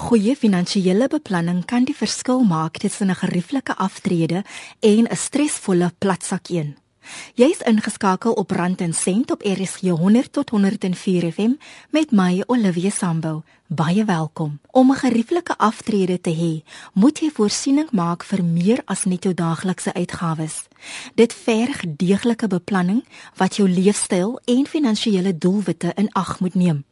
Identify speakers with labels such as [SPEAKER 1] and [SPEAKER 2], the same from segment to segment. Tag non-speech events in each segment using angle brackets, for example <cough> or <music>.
[SPEAKER 1] Goeie finansiële beplanning kan die verskil maak tussen 'n gerieflike aftrede en 'n stresvolle platsak 1. Jy's ingeskakel op Rand en Sent op RSG 100 tot 104 FM met my Olivia Sambu. Baie welkom. Om 'n gerieflike aftrede te hê, moet jy voorsiening maak vir meer as net jou daaglikse uitgawes. Dit verg deeglike beplanning wat jou leefstyl en finansiële doelwitte in ag moet neem.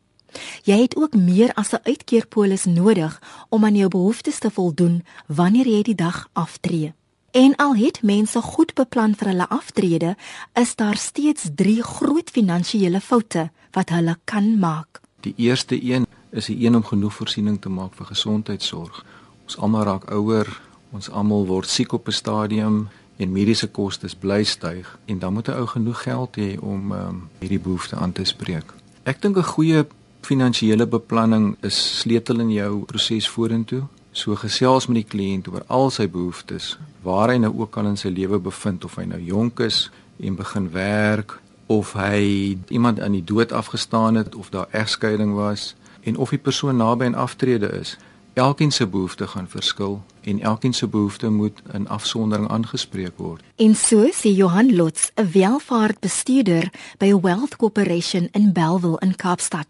[SPEAKER 1] Jy het ook meer as 'n uitkeerpolis nodig om aan jou behoeftes te voldoen wanneer jy die dag aftree. En al het mense goed beplan vir hulle aftrede, is daar steeds 3 groot finansiële foute wat hulle kan maak.
[SPEAKER 2] Die eerste een is die een om genoeg voorsiening te maak vir gesondheidsorg. Ons almal raak ouer, ons almal word siek op 'n stadium en mediese kostes bly styg en dan moet 'n ou genoeg geld hê om um, hierdie behoefte aan te spreek. Ek dink 'n goeie finansiële beplanning is sleutel in jou proses vorentoe. So gesels met die kliënt oor al sy behoeftes, waar hy nou ook al in sy lewe bevind of hy nou jonk is en begin werk of hy iemand aan die dood afgestaan het of daar egskeiding was en of die persoon naby aan aftrede is. Elkeen se behoefte gaan verskil en elkeen se behoefte moet in afsondering aangespreek word.
[SPEAKER 1] En so sê Johan Lotz, 'n welvaartbestuurder by Wealth Corporation in Bellville in Kaapstad.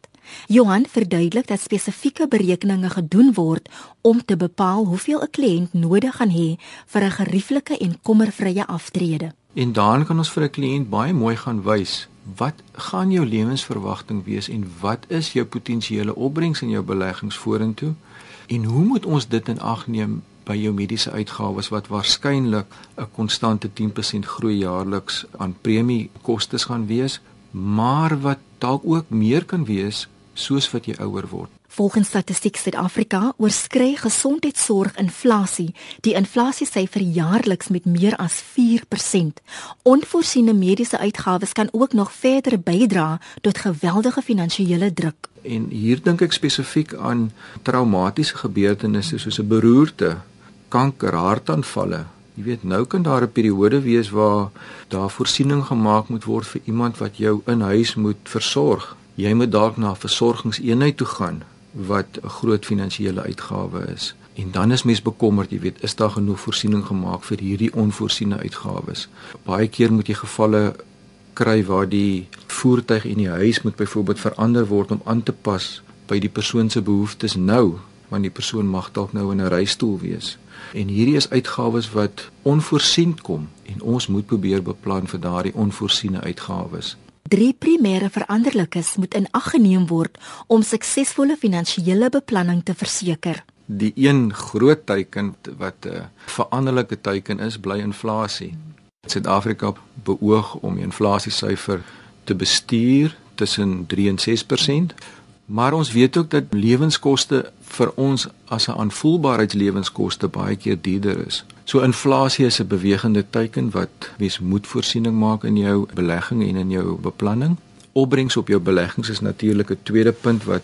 [SPEAKER 1] Johan verduidelik dat spesifieke berekeninge gedoen word om te bepaal hoeveel 'n kliënt nodig gaan hê vir 'n gerieflike en kommervrye aftrede.
[SPEAKER 2] En dan kan ons vir 'n kliënt baie mooi gaan wys wat gaan jou lewensverwagting wees en wat is jou potensiële opbrengs in jou beleggings vorentoe en hoe moet ons dit in ag neem by jou mediese uitgawes wat waarskynlik 'n konstante 10% groei jaarliks aan premie kostes gaan wees maar wat dalk ook meer kan wees soos wat jy ouer word.
[SPEAKER 1] Volgens Statistiek Suid-Afrika oorskry gesondheidsorg inflasie die inflasiesyfer jaarliks met meer as 4%. Onvoorsiene mediese uitgawes kan ook nog verder bydra tot geweldige finansiële druk.
[SPEAKER 2] En hier dink ek spesifiek aan traumatiese gebeurtenisse soos 'n beroerte, kanker, hartaanvalle. Jy weet, nou kan daar 'n periode wees waar daar voorsiening gemaak moet word vir iemand wat jou in huis moet versorg jy moet dalk na 'n versorgingseenheid toe gaan wat 'n groot finansiële uitgawe is. En dan is mens bekommerd, jy weet, is daar genoeg voorsiening gemaak vir hierdie onvoorsiene uitgawes? Baie keer moet jy gevalle kry waar die voertuig en die huis moet byvoorbeeld verander word om aan te pas by die persoon se behoeftes nou, want die persoon mag dalk nou in 'n reistool wees. En hierdie is uitgawes wat onvoorsien kom en ons moet probeer beplan vir daardie onvoorsiene uitgawes.
[SPEAKER 1] Drie primêre veranderlikes moet in ag geneem word om suksesvolle finansiële beplanning te verseker.
[SPEAKER 2] Die een groot teiken wat 'n uh, veranderlike teiken is, bly inflasie. Suid-Afrika beoog om die inflasiesyfer te bestuur tussen 3 en 6%. Maar ons weet ook dat lewenskoste vir ons as 'n aanvoelbaarheidslewensskoste baie keer duurder is. So inflasie is 'n bewegende teiken wat mens moet voorsiening maak in jou belegging en in jou beplanning. Opbrengs op jou beleggings is natuurlik 'n tweede punt wat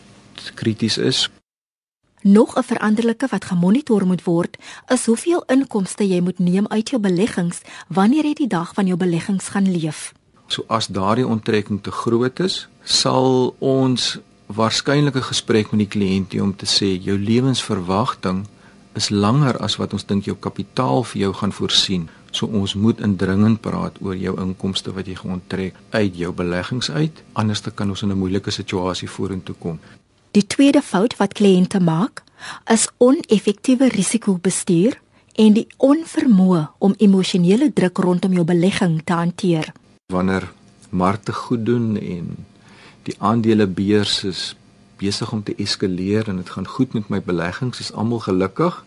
[SPEAKER 2] krities is.
[SPEAKER 1] Nog 'n veranderlike wat gemonitor moet word, is hoeveel inkomste jy moet neem uit jou beleggings wanneer jy die dag van jou beleggings gaan leef.
[SPEAKER 2] So as daardie onttrekking te groot is, sal ons waarskynlik 'n gesprek met die kliënt hê om te sê jou lewensverwagting is langer as wat ons dink jou kapitaal vir jou gaan voorsien. So ons moet indringend praat oor jou inkomste wat jy geonttrek uit jou beleggings uit, anders dan kan ons in 'n moeilike situasie vorentoe kom.
[SPEAKER 1] Die tweede fout wat kliënte maak, is oneffektiewe risikobestuur en die onvermoë om emosionele druk rondom jou belegging te hanteer.
[SPEAKER 2] Wanneer markte goed doen en die aandelebeurs is besig om te eskaleer en dit gaan goed met my beleggings, is almal gelukkig.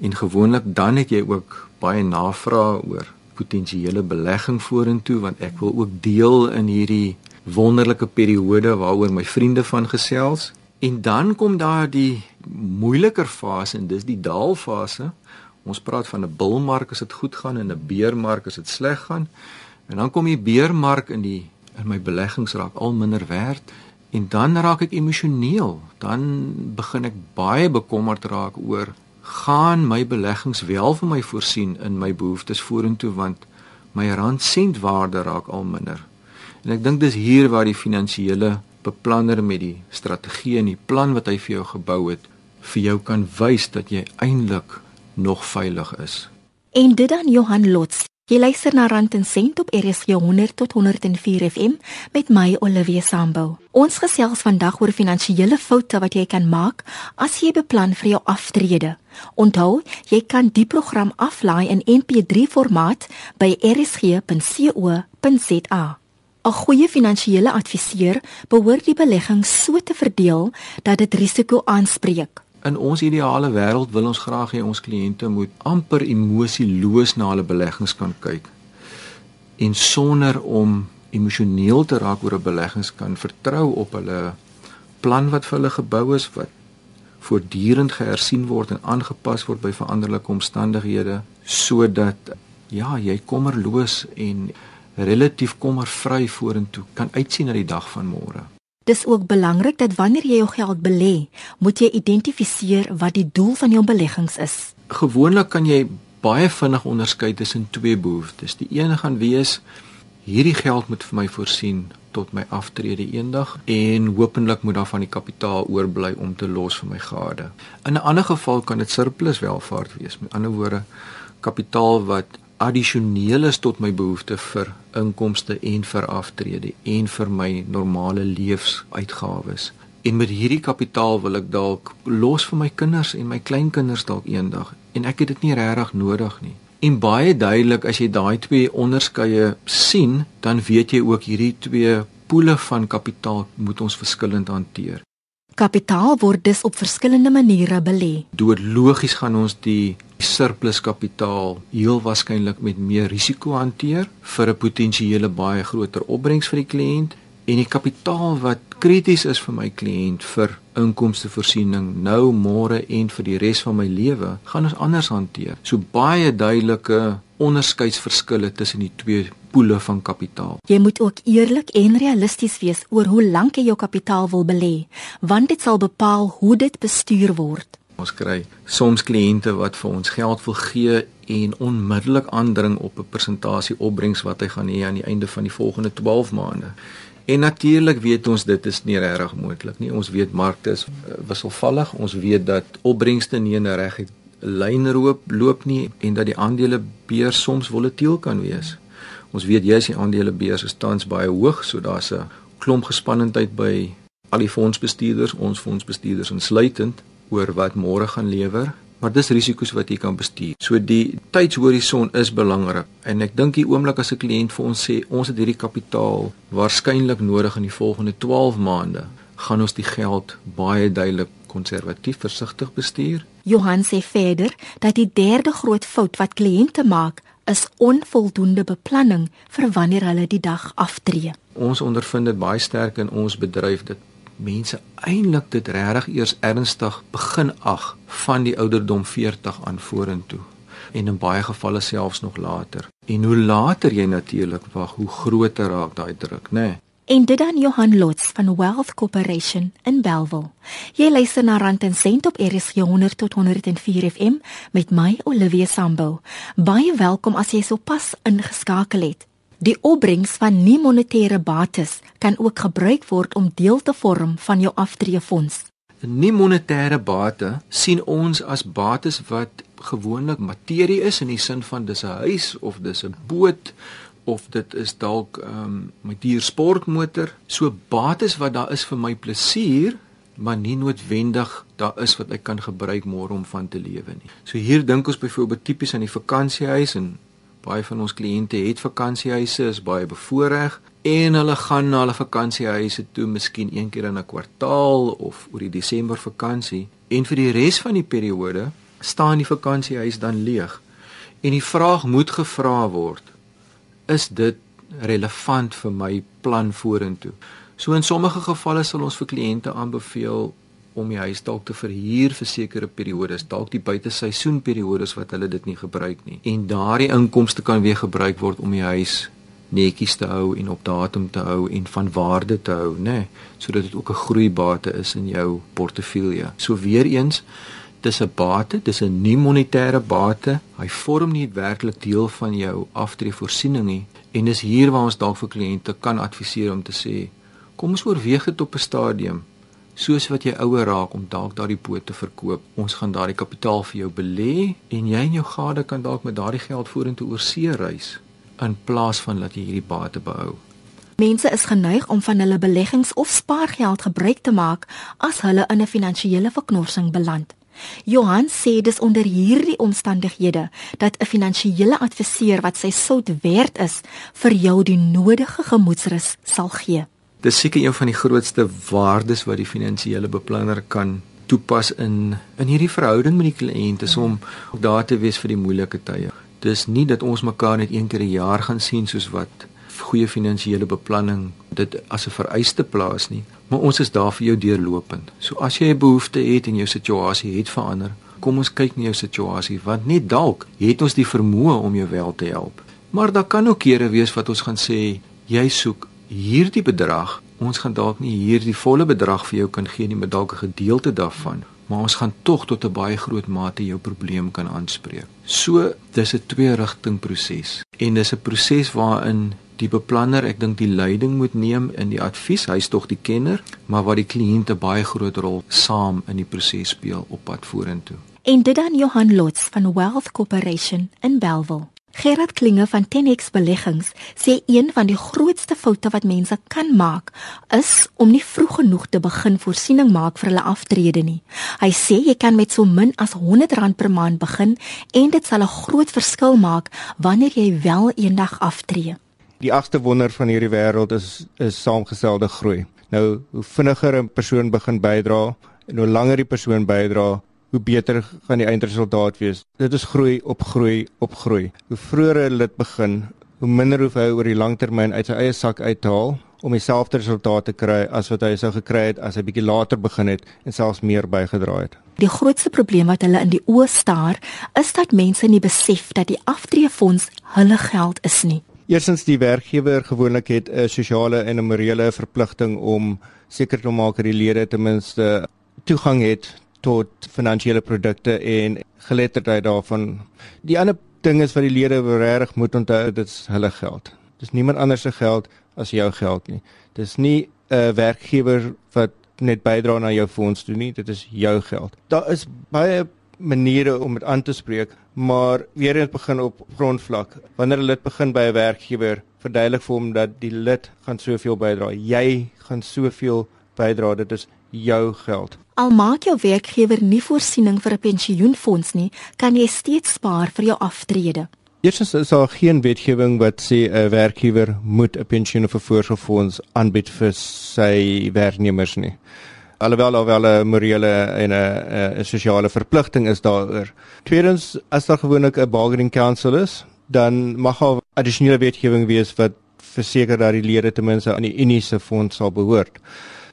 [SPEAKER 2] En gewoonlik dan het jy ook baie navrae oor potensiële belegging vorentoe want ek wil ook deel in hierdie wonderlike periode waaroor my vriende van gesels. En dan kom daar die moeiliker fase en dis die daalfase. Ons praat van 'n bullmark as dit goed gaan en 'n beermark as dit sleg gaan. En dan kom die beermark in die in my beleggings raak al minder werd en dan raak ek emosioneel. Dan begin ek baie bekommerd raak oor gaan my beleggings wel vir my voorsien in my behoeftes vorentoe want my rand sentwaarde raak al minder. En ek dink dis hier waar die finansiële beplanner met die strategie en die plan wat hy vir jou gebou het vir jou kan wys dat jy eintlik nog veilig is.
[SPEAKER 1] En dit dan Johan Lots. Jy luister na Rand en Sent op RSG 100 tot 104 FM met my Olivia Sambu. Ons gesels vandag oor finansiële foute wat jy kan maak as jy beplan vir jou aftrede. Onthou, jy kan die program aflaai in MP3 formaat by rsg.co.za. 'n Goeie finansiële adviseur behoort die belegging so te verdeel dat dit risiko aanspreek.
[SPEAKER 2] In ons ideale wêreld wil ons graag hê ons kliënte moet amper emosieloos na hulle beleggings kan kyk en sonder om emosioneel te raak oor 'n beleggings kan vertrou op hulle plan wat vir hulle gebou is wat voortdurend gehersien word en aangepas word by veranderlike omstandighede sodat ja, jy kommerloos en relatief kommervry vorentoe kan uitsien na die dag van môre.
[SPEAKER 1] Dis ook belangrik dat wanneer jy jou geld belê, moet jy identifiseer wat die doel van jou beleggings is.
[SPEAKER 2] Gewoonlik kan jy baie vinnig onderskei tussen twee behoeftes. Die een gaan wees hierdie geld moet vir my voorsien tot my aftrede eendag en hopelik moet daar van die kapitaal oorbly om te los vir my gade. In 'n ander geval kan dit surplus welvaart wees. Met ander woorde, kapitaal wat addisioneel is tot my behoefte vir inkomste en vir aftrede en vir my normale lewensuitgawes. En met hierdie kapitaal wil ek dalk los vir my kinders en my kleinkinders dalk eendag en ek het dit nie regtig nodig nie. En baie duidelik as jy daai twee onderskeie sien, dan weet jy ook hierdie twee poele van kapitaal moet ons verskillend hanteer.
[SPEAKER 1] Kapitaal word dus op verskillende maniere belê.
[SPEAKER 2] Dood logies gaan ons die surplus kapitaal heel waarskynlik met meer risiko hanteer vir 'n potensiële baie groter opbrengs vir die kliënt en die kapitaal wat krities is vir my kliënt vir inkomstevoorsiening nou, môre en vir die res van my lewe, gaan ons anders hanteer. So baie duidelike onderskeidsverskille tussen die twee poele van kapitaal.
[SPEAKER 1] Jy moet ook eerlik en realisties wees oor hoe lank jy jou kapitaal wil belê, want dit sal bepaal hoe dit bestuur word.
[SPEAKER 2] Ons kry soms kliënte wat vir ons geld wil gee en onmiddellik aandring op 'n persentasie opbrengs wat hy gaan hê aan die einde van die volgende 12 maande. En natuurlik weet ons dit is nie regtig moontlik nie. Ons weet markte is uh, wisselvallig. Ons weet dat opbrengste nie in 'n reguit lyn loop loop nie en dat die aandelebeurs soms volatiel kan wees. Ons weet jy as die aandelebeurs is tans baie hoog, so daar's 'n klomp gespannendheid by al die fondsbestuurders, ons fondsbestuurders insluitend oor wat môre gaan lewer, maar dis risiko's wat jy kan bestuur. So die tydshorison is belangrik en ek dink die oomblik as 'n kliënt vir ons sê ons het hierdie kapitaal waarskynlik nodig in die volgende 12 maande, gaan ons die geld baie duidelik konservatief versigtig bestuur.
[SPEAKER 1] Johan sê verder dat die derde groot fout wat kliënte maak is onvoldoende beplanning vir wanneer hulle die dag aftree.
[SPEAKER 2] Ons ondervind dit baie sterk in ons bedryf dat mense eintlik dit regtig eers ernstig begin ag van die ouderdom 40 aan vorentoe en in baie gevalle selfs nog later. En hoe later jy natuurlik wag, hoe groter raak daai druk, né? Nee.
[SPEAKER 1] En dit dan Johan Lots van Wealth Corporation in Bellville. Jy luister na Rand en Sent op RSG 100 tot 104 FM met my Olivia Sambu. Baie welkom as jy sopas ingeskakel het. Die opbrengs van nie-monetêre bates kan ook gebruik word om deel te vorm van jou aftreefonds.
[SPEAKER 2] 'n Nie-monetêre bate sien ons as bates wat gewoonlik materie is in die sin van dis 'n huis of dis 'n boot of dit is dalk ehm um, my dier sportmotor. So bates wat daar is vir my plesier, maar nie noodwendig daar is wat ek kan gebruik môre om van te lewe nie. So hier dink ons byvoorbeeld tipies aan die vakansiehuis en Baie van ons kliënte het vakansiehuise, is baie bevoordeel en hulle gaan na hulle vakansiehuise toe miskien een keer in 'n kwartaal of oor die Desember vakansie en vir die res van die periode staan die vakansiehuis dan leeg. En die vraag moet gevra word: Is dit relevant vir my plan vorentoe? So in sommige gevalle sal ons vir kliënte aanbeveel om die huis dalk te verhuur vir sekere periodes, dalk die buiteseisoenperiodes wat hulle dit nie gebruik nie. En daardie inkomste kan weer gebruik word om die huis netjies te hou en op datum te hou en van waarde te hou, nê, sodat dit ook 'n groeibate is in jou portefeulje. So weer eens, dis 'n bate, dis 'n nie monetêre bate. Hy vorm nie werklik deel van jou aftreevoorsiening nie en dis hier waar ons dalk vir kliënte kan adviseer om te sê, kom ons oorweeg dit op 'n stadium soos wat jy ouer raak om dalk daardie boot te verkoop. Ons gaan daardie kapitaal vir jou belê en jy en jou gade kan dalk met daardie geld vorentoe oor see reis in plaas van dat jy hierdie bate behou.
[SPEAKER 1] Mense is geneig om van hulle beleggings of spaargeld gebruik te maak as hulle in 'n finansiële verknorsing beland. Johan sê dis onder hierdie omstandighede dat 'n finansiële adviseur wat sy sout werd is, vir jou die nodige gemoedsrus sal gee.
[SPEAKER 2] Dis seker een van die grootste waardes wat die finansiële beplanner kan toepas in in hierdie verhouding met die kliënt is om daar te wees vir die moeilike tye. Dis nie dat ons mekaar net een keer 'n jaar gaan sien soos wat goeie finansiële beplanning dit as 'n vereiste plaas nie, maar ons is daar vir jou deurlopend. So as jy 'n behoefte het en jou situasie het verander, kom ons kyk na jou situasie want net dalk het ons die vermoë om jou wel te help. Maar daar kan ook kere wees wat ons gaan sê jy soek hierdie bedrag, ons gaan dalk nie hierdie volle bedrag vir jou kan gee nie, maar dalk 'n gedeelte daarvan maar ons gaan tog tot 'n baie groot mate jou probleem kan aanspreek. So, dis 'n twee-rigting proses en dis 'n proses waarin die beplanner, ek dink die leiding moet neem in die advies, hy's tog die kenner, maar waar die kliënt 'n baie groot rol saam in die proses speel op pad vorentoe.
[SPEAKER 1] En dit dan Johan Lots van Wealth Corporation in Bellville. Gerard Klinge van 10X Beleggings sê een van die grootste foute wat mense kan maak is om nie vroeg genoeg te begin voorsiening maak vir hulle aftrede nie. Hy sê jy kan met so min as R100 per maand begin en dit sal 'n groot verskil maak wanneer jy wel eendag aftree.
[SPEAKER 3] Die agste wonder van hierdie wêreld is is saamgestelde groei. Nou, hoe vinniger 'n persoon begin bydra en hoe langer die persoon bydra, hoe beter gaan die eindresultaat wees. Dit is groei op groei op groei. Hoe vroeër hy dit begin, hoe minder hoef hy oor die langtermyn uit sy eie sak uit te haal om dieselfde resultate te kry as wat hy sou gekry het as hy bietjie later begin het en selfs meer bygedra het.
[SPEAKER 1] Die grootste probleem wat hulle in die oë staar, is dat mense nie besef dat die aftreefonds hulle geld is nie.
[SPEAKER 3] Eerstens die werkgewer gewoonlik het 'n sosiale en 'n morele verpligting om seker te maak dat die lede ten minste toegang het tot finansiële produkte en geletterdheid daarvan. Die ander ding is wat die lede regtig moet onthou, dit is hulle geld. Dis niemand anders se geld as jou geld nie. Dis nie 'n werkgewer wat net bydra na jou fonds toe nie, dit is jou geld. Daar is baie maniere om dit aan te spreek, maar weer eens begin op grondvlak. Wanneer 'n lid begin by 'n werkgewer, verduidelik vir hom dat die lid gaan soveel bydra. Jy gaan soveel bydra, dit is jou geld.
[SPEAKER 1] Al maak jou werkgewer nie voorsiening vir 'n pensioenfonds nie, kan jy steeds spaar vir jou aftrede.
[SPEAKER 3] Eerstens is daar geen wetgewing wat sê 'n werkgewer moet 'n pensioen of 'n voorsorgfonds aanbied vir sy werknemers nie. Alhoewel daar wel 'n morele en 'n sosiale verpligting is daaroor. Tweedens, as daar gewoonlik 'n bargaining council is, dan mag daar addisionele wetgewing wees wat verseker dat die lede ten minste aan die Unie se fonds sal behoort.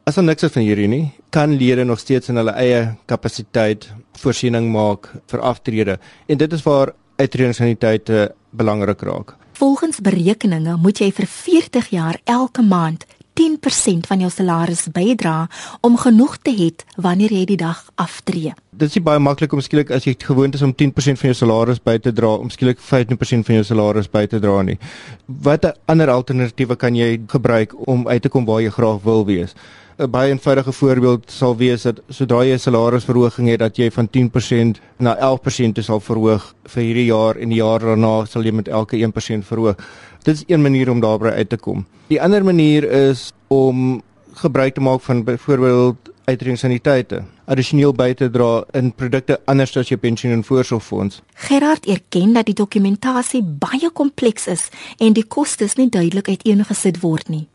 [SPEAKER 3] As ons niks van hierdie nie, kan lede nog steeds in hulle eie kapasiteit voorsiening maak vir aftrede en dit is waar uitredingsaniteite belangrik raak.
[SPEAKER 1] Volgens berekeninge moet jy vir 40 jaar elke maand 10% van jou salaris bydra om genoeg te hê wanneer jy die dag aftree.
[SPEAKER 3] Dit is baie maklik om skielik as jy gewoond is om 10% van jou salaris by te dra om skielik 15% van jou salaris by te dra nie. Watter ander alternatiewe kan jy gebruik om uit te kom waar jy graag wil wees? 'n baie eenvoudige voorbeeld sal wees dat sodra jy 'n salarisverhoging het dat jy van 10% na 11% sal verhoog vir hierdie jaar en die jaar daarna sal jy met elke 1% verhoog. Dit is een manier om daarby uit te kom. Die ander manier is om gebruik te maak van byvoorbeeld uitredingsaniteite addisioneel by te dra in produkte anders as jou pensioen en voorsorgfonds.
[SPEAKER 1] Gerard erken dat die dokumentasie baie kompleks is en die kostes nie duidelik uiteengesit word nie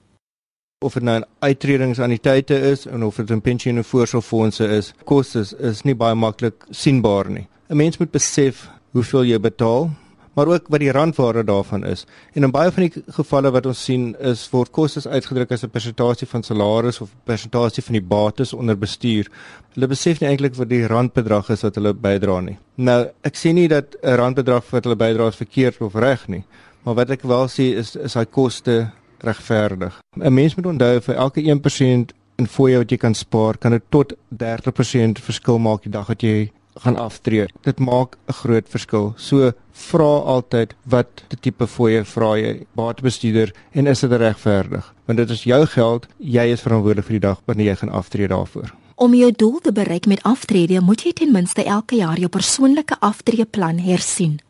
[SPEAKER 3] of dit nou 'n uitredingsaniteite is en of dit 'n pensioen en voorsorgfondse is, kostes is nie baie maklik sienbaar nie. 'n Mens moet besef hoeveel jy betaal, maar ook wat die randwaarde daarvan is. En in baie van die gevalle wat ons sien is word kostes uitgedruk as 'n persentasie van salaris of persentasie van die bates onder bestuur. Hulle besef nie eintlik wat die randbedrag is wat hulle bydra nie. Nou, ek sê nie dat 'n randbedrag wat hulle bydra is verkeerd of reg nie, maar wat ek wel sê is is hy koste regverdig. 'n Mens moet onthou vir elke 1% in fooie wat jy kan spaar, kan dit tot 30% verskil maak die dag wat jy gaan aftree. Dit maak 'n groot verskil. So vra altyd wat tipe fooie vra jy batebestuurder en is dit regverdig? Want dit is jou geld, jy is verantwoordelik vir die dag wanneer jy gaan aftree daarvoor.
[SPEAKER 1] Om jou doel te bereik met aftrede, moet jy ten minste elke jaar jou persoonlike aftreeplan hersien.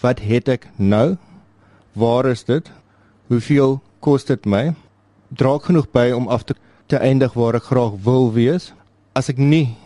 [SPEAKER 3] Wat het ek nou? Waar is dit? Hoeveel kos dit my? Dra ek genoeg by om af te, te eindig waar ek graag wil wees? As ek nie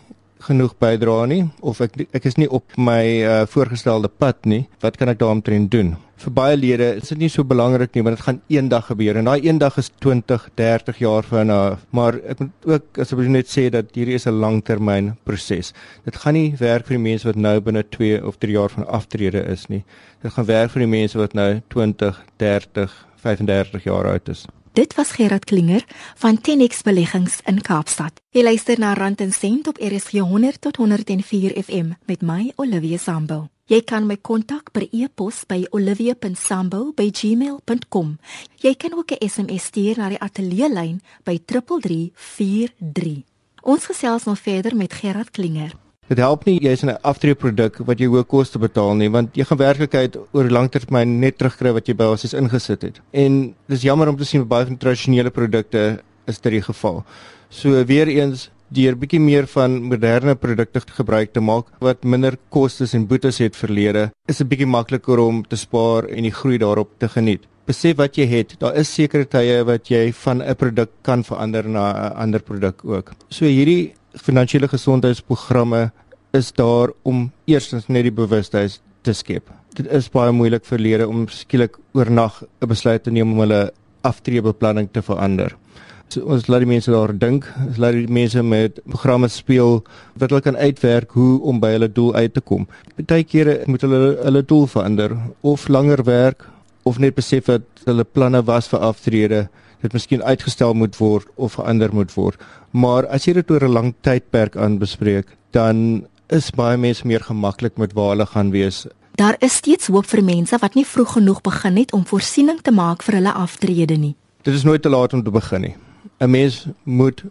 [SPEAKER 3] genoeg bydra nie of ek ek is nie op my uh, voorgestelde pad nie, wat kan ek daaromtrent doen? Vir baie lede is dit nie so belangrik nie want dit gaan eendag gebeur en daai eendag is 20, 30 jaar van af. Maar ek moet ook asseblief net sê dat hierdie is 'n langtermyn proses. Dit gaan nie werk vir die mense wat nou binne 2 of 3 jaar van aftrede is nie. Dit gaan werk vir die mense wat nou 20, 30, 35 jaar oud is.
[SPEAKER 1] Dit was Gerard Klinger van Tenex Beleggings in Kaapstad. Jy luister na Rand en Sent op RSG 100 tot 104 FM met my Olivia Sambo. Jy kan my kontak per e-pos by olivia.sambo@gmail.com. Jy kan ook 'n SMS stuur na die ateljee lyn by 3343. Ons gesels nog verder met Gerard Klinger.
[SPEAKER 3] Dit help nie jy's 'n aftreeproduk wat jy hoë koste betaal nie, want jy gaan werklikheid oor langtermyn net terugkry wat jy basies ingesit het. En dis jammer om te sien baie van tradisionele produkte is dit die geval. So weer eens deur bietjie meer van moderne produkte gebruik te maak wat minder kostes en boetes het verlede, is dit bietjie makliker om te spaar en die groei daarop te geniet. Besef wat jy het. Daar is sekere tye wat jy van 'n produk kan verander na 'n ander produk ook. So hierdie finansiële gesondheidsprogramme is daar om eerstens net die bewustheid te skep. Dit is baie moeilik vir lede om skielik oornag 'n besluit te neem om hulle aftreebeplanning te verander. So, ons laat die mense daar dink, ons laat die mense met programme speel wat hulle kan uitwerk hoe om by hulle doel uit te kom. Partykeer moet hulle hulle doel verander of langer werk of net besef dat hulle planne was vir aftrede dit miskien uitgestel moet word of verander moet word. Maar as jy dit oor 'n lang tydperk aanbespreek, dan is baie mense meer gemaklik met waar hulle gaan wees.
[SPEAKER 1] Daar is steeds hoop vir mense wat nie vroeg genoeg begin het om voorsiening te maak vir hulle aftrede nie.
[SPEAKER 3] Dit is nooit te laat om te begin nie. 'n Mens moet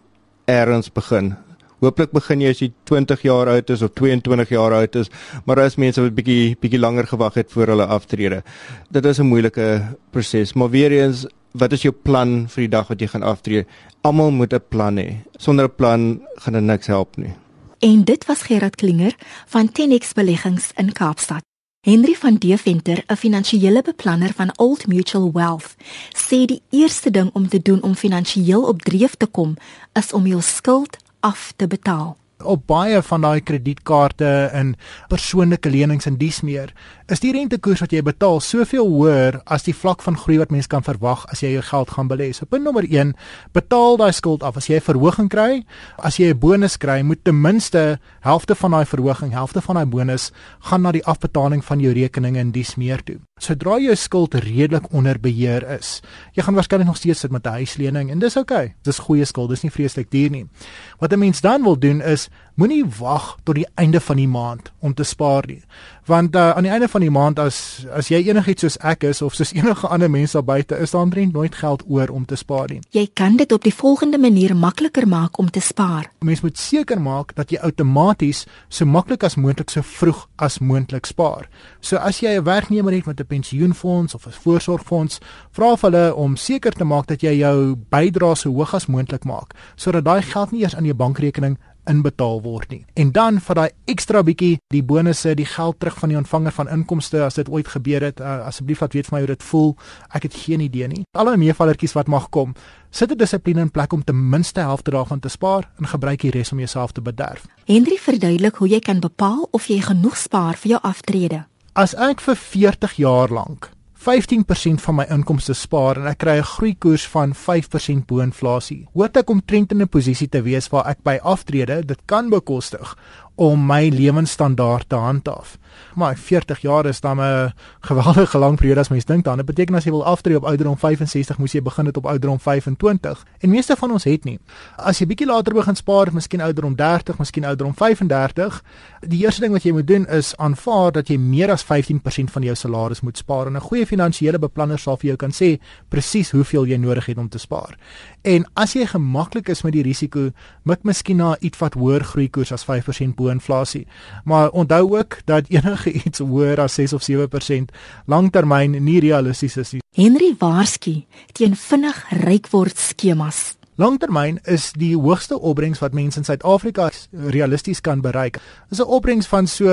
[SPEAKER 3] eers begin. Hooplik begin jy as jy 20 jaar oud is of 22 jaar oud is, maar daar is mense wat bietjie bietjie langer gewag het voor hulle aftrede. Dit is 'n moeilike proses, maar weer eens wat is jou plan vir die dag wat jy gaan aftree? Almal moet 'n plan hê. Sonder 'n plan gaan dit niks help nie.
[SPEAKER 1] En dit was Gerard Klinger van Tenex Beleggings in Kaapstad. Henry van Deventer, 'n finansiële beplanner van Old Mutual Wealth, sê die eerste ding om te doen om finansiëel op dreef te kom, is om jou skuld af te betaal
[SPEAKER 4] op baie van daai kredietkaarte en persoonlike lenings en dies meer is die rentekoers wat jy betaal soveel hoër as die vlak van groei wat mens kan verwag as jy jou geld gaan belê. So punt nommer 1, betaal daai skuld af. As jy 'n verhoging kry, as jy 'n bonus kry, moet ten minste helfte van daai verhoging, helfte van daai bonus gaan na die afbetaling van jou rekeninge en dies meer toe. Sodra jou skuld redelik onder beheer is, jy gaan waarskynlik nog steeds sit met 'n huislening en dis oukei. Okay. Dis goeie skuld, dis nie vreeslik duur nie. Wat 'n mens dan wil doen is moenie wag tot die einde van die maand om te spaar nie. Want uh, aan die einde van die maand as as jy enigiets soos ek is of soos <laughs> enige ander mense daar buite is, dan drent nooit geld oor om te spaar nie.
[SPEAKER 1] Jy kan dit op die volgende manier makliker maak om te spaar.
[SPEAKER 4] Mens moet seker maak dat jy outomaties so maklik as moontlik so vroeg as moontlik spaar. So as jy 'n werknemer het met 'n pensioenfonds of 'n voorsorgfonds, vra vir hulle om seker te maak dat jy jou bydrae so hoog as moontlik maak sodat daai geld nie eers aan jou bankrekening inbetaal word nie. En dan vir daai ekstra bietjie die bonusse, die geld terug van die ontvanger van inkomste as dit ooit gebeur het, uh, asseblief laat weet vir my hoe dit voel. Ek het geen idee nie. Alle meevallertjies wat mag kom, sit 'n dissipline in plek om ten minste helfte daarvan te spaar en gebruik die res om jouself te bederf.
[SPEAKER 1] Henry verduidelik hoe jy kan bepaal of jy genoeg spaar vir jou aftrede.
[SPEAKER 4] As ek vir 40 jaar lank 15% van my inkomste spaar en ek kry 'n groeikoers van 5% bo inflasie. Hoort ek omtrent in 'n posisie te wees waar ek by aftrede dit kan bekostig om my lewensstandaard te handhaaf. Maar 40 jaar is dan 'n geweldige lang periode as mens dink daaraan. Dit beteken as jy wil aftree op ouderdom 65, moes jy begin dit op ouderdom 25. En meeste van ons het nie. As jy bietjie later begin spaar, miskien ouderdom 30, miskien ouderdom 35, die eerste ding wat jy moet doen is aanvaar dat jy meer as 15% van jou salaris moet spaar. En 'n goeie finansiële beplanner sal vir jou kan sê presies hoeveel jy nodig het om te spaar. En as jy gemaklik is met die risiko, mik miskien na iets wat hoër groeikoers as 5% bo inflasie. Maar onthou ook dat enige <laughs> iets hoër as 6 of 7% langtermyn nie realisties is nie.
[SPEAKER 1] Henry waarsku teen vinnig ryk word skemas.
[SPEAKER 4] Langtermyn is die hoogste opbrengs wat mense in Suid-Afrika realisties kan bereik. Is 'n opbrengs van so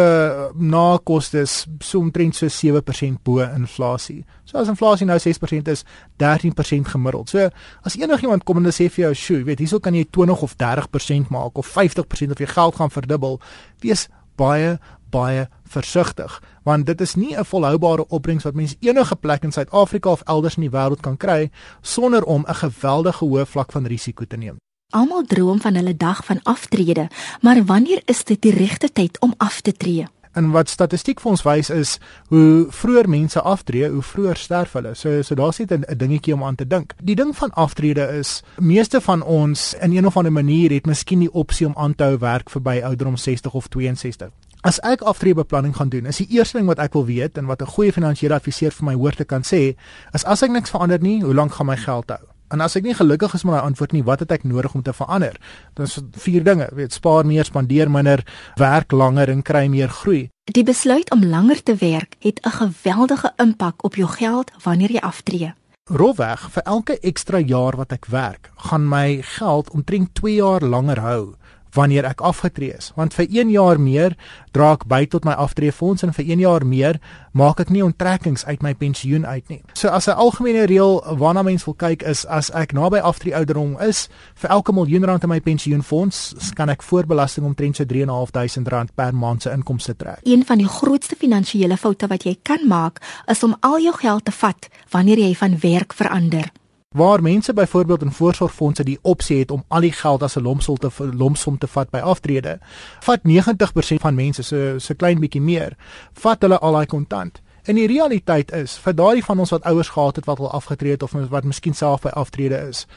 [SPEAKER 4] na kostes so omtrent so 7% bo inflasie. So as inflasie nou 6% is, 13% gemiddeld. So as enigiemand kom en sê vir jou, "Sjoe, weet, hierso kan jy 20 of 30% maak of 50% of jy geld gaan verdubbel." Wees baie baie versigtig want dit is nie 'n volhoubare opbrengs wat mense enige plek in Suid-Afrika of elders in die wêreld kan kry sonder om 'n geweldige hoë vlak van risiko te neem.
[SPEAKER 1] Almal droom van hulle dag van aftrede, maar wanneer is dit die regte tyd om af te tree?
[SPEAKER 4] En wat statistiek vir ons wys is hoe vroeër mense aftree, hoe vroeër sterf hulle. So so daar's net 'n dingetjie om aan te dink. Die ding van aftrede is meeste van ons in een of ander manier het miskien die opsie om aan te hou werk verby ouderdom 60 of 62. As ek aftreebeplanning gaan doen, is die eerste ding wat ek wil weet en wat 'n goeie finansiële adviseur vir my hoor te kan sê, is as ek niks verander nie, hoe lank gaan my geld hou? En as ek nie gelukkig is met my antwoord nie, wat het ek nodig om te verander? Dis vier dinge, weet, spaar meer, spandeer minder, werk langer en kry meer groei.
[SPEAKER 1] Die besluit om langer te werk het 'n geweldige impak op jou geld wanneer jy aftree.
[SPEAKER 4] Rolweg vir elke ekstra jaar wat ek werk, gaan my geld omtrent 2 jaar langer hou wanneer ek afgetree is want vir 1 jaar meer dra ek by tot my aftreefonds en vir 1 jaar meer maak ek nie onttrekkings uit my pensioen uit nie. So as 'n algemene reël waarna mens wil kyk is as ek naby aftree ouderdom is vir elke miljoen rand in my pensioenfonds kan ek voorbelasting omtrent so 3.500 rand per maand se inkomste trek.
[SPEAKER 1] Een van die grootste finansiële foute wat jy kan maak is om al jou geld te vat wanneer jy van werk verander.
[SPEAKER 4] Waar mense byvoorbeeld in voorsorgfondse die opsie het om al die geld as 'n lompsom te lompsom te vat by aftrede, vat 90% van mense so so klein bietjie meer, vat hulle al daai kontant. En die realiteit is, vir daardie van ons wat ouers gehad het wat al afgetree het of wat miskien self by aftrede is,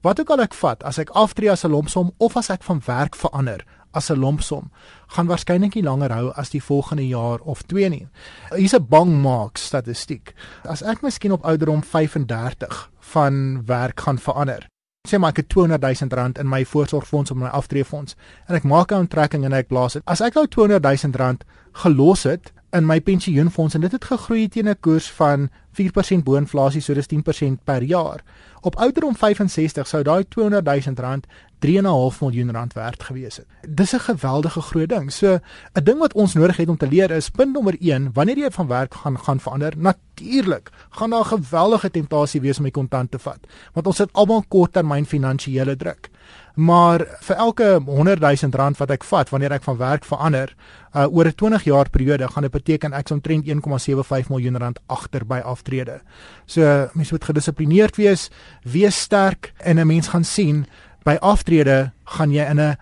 [SPEAKER 4] wat ook al ek vat, as ek aftree as 'n lompsom of as ek van werk verander, as 'n lompsom gaan waarskynlik nie langer hou as die volgende jaar of 2 nie. Hier's 'n bang maak statistiek. As ek miskien op ouderdom 35 van werk gaan verander. Sê maar ek het 200 000 rand in my voorsorgfonds of my aftreefonds en ek maak 'n onttrekking en ek blaas dit. As ek nou 200 000 rand gelos het in my pensioenfonds en dit het gegroei teen 'n koers van 4% bo inflasie, so dis 10% per jaar. Op ouderdom 65 sou daai 200 000 rand 3.5 miljoen rand werd gewees het. Dis 'n geweldige groot ding. So 'n ding wat ons nodig het om te leer is punt nommer 1, wanneer jy van werk gaan gaan verander, natuurlik gaan daar 'n geweldige temptasie wees om die kontant te vat, want ons het almal korttermyn finansiële druk. Maar vir elke 100 000 rand wat ek vat wanneer ek van werk verander, uh, oor 'n 20 jaar periode gaan dit beteken ek omtrent 1,75 miljoen rand agter by aftrede. So mense moet gedissiplineerd wees, wees sterk en 'n mens gaan sien by aftrede gaan jy in 'n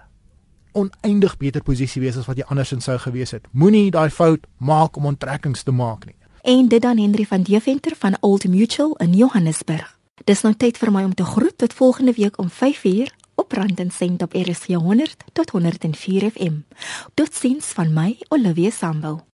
[SPEAKER 4] oneindig beter posisie wees as wat jy andersins sou gewees het. Moenie daai fout maak om onttrekkings te maak nie.
[SPEAKER 1] En dit dan Henry van Deventer van Old Mutual in Johannesburg. Dis nou tyd vir my om te groet tot volgende week om 5uur op Rand en Sent op RSG 100 tot 104 FM. Totsiens van my Olivia Sambu.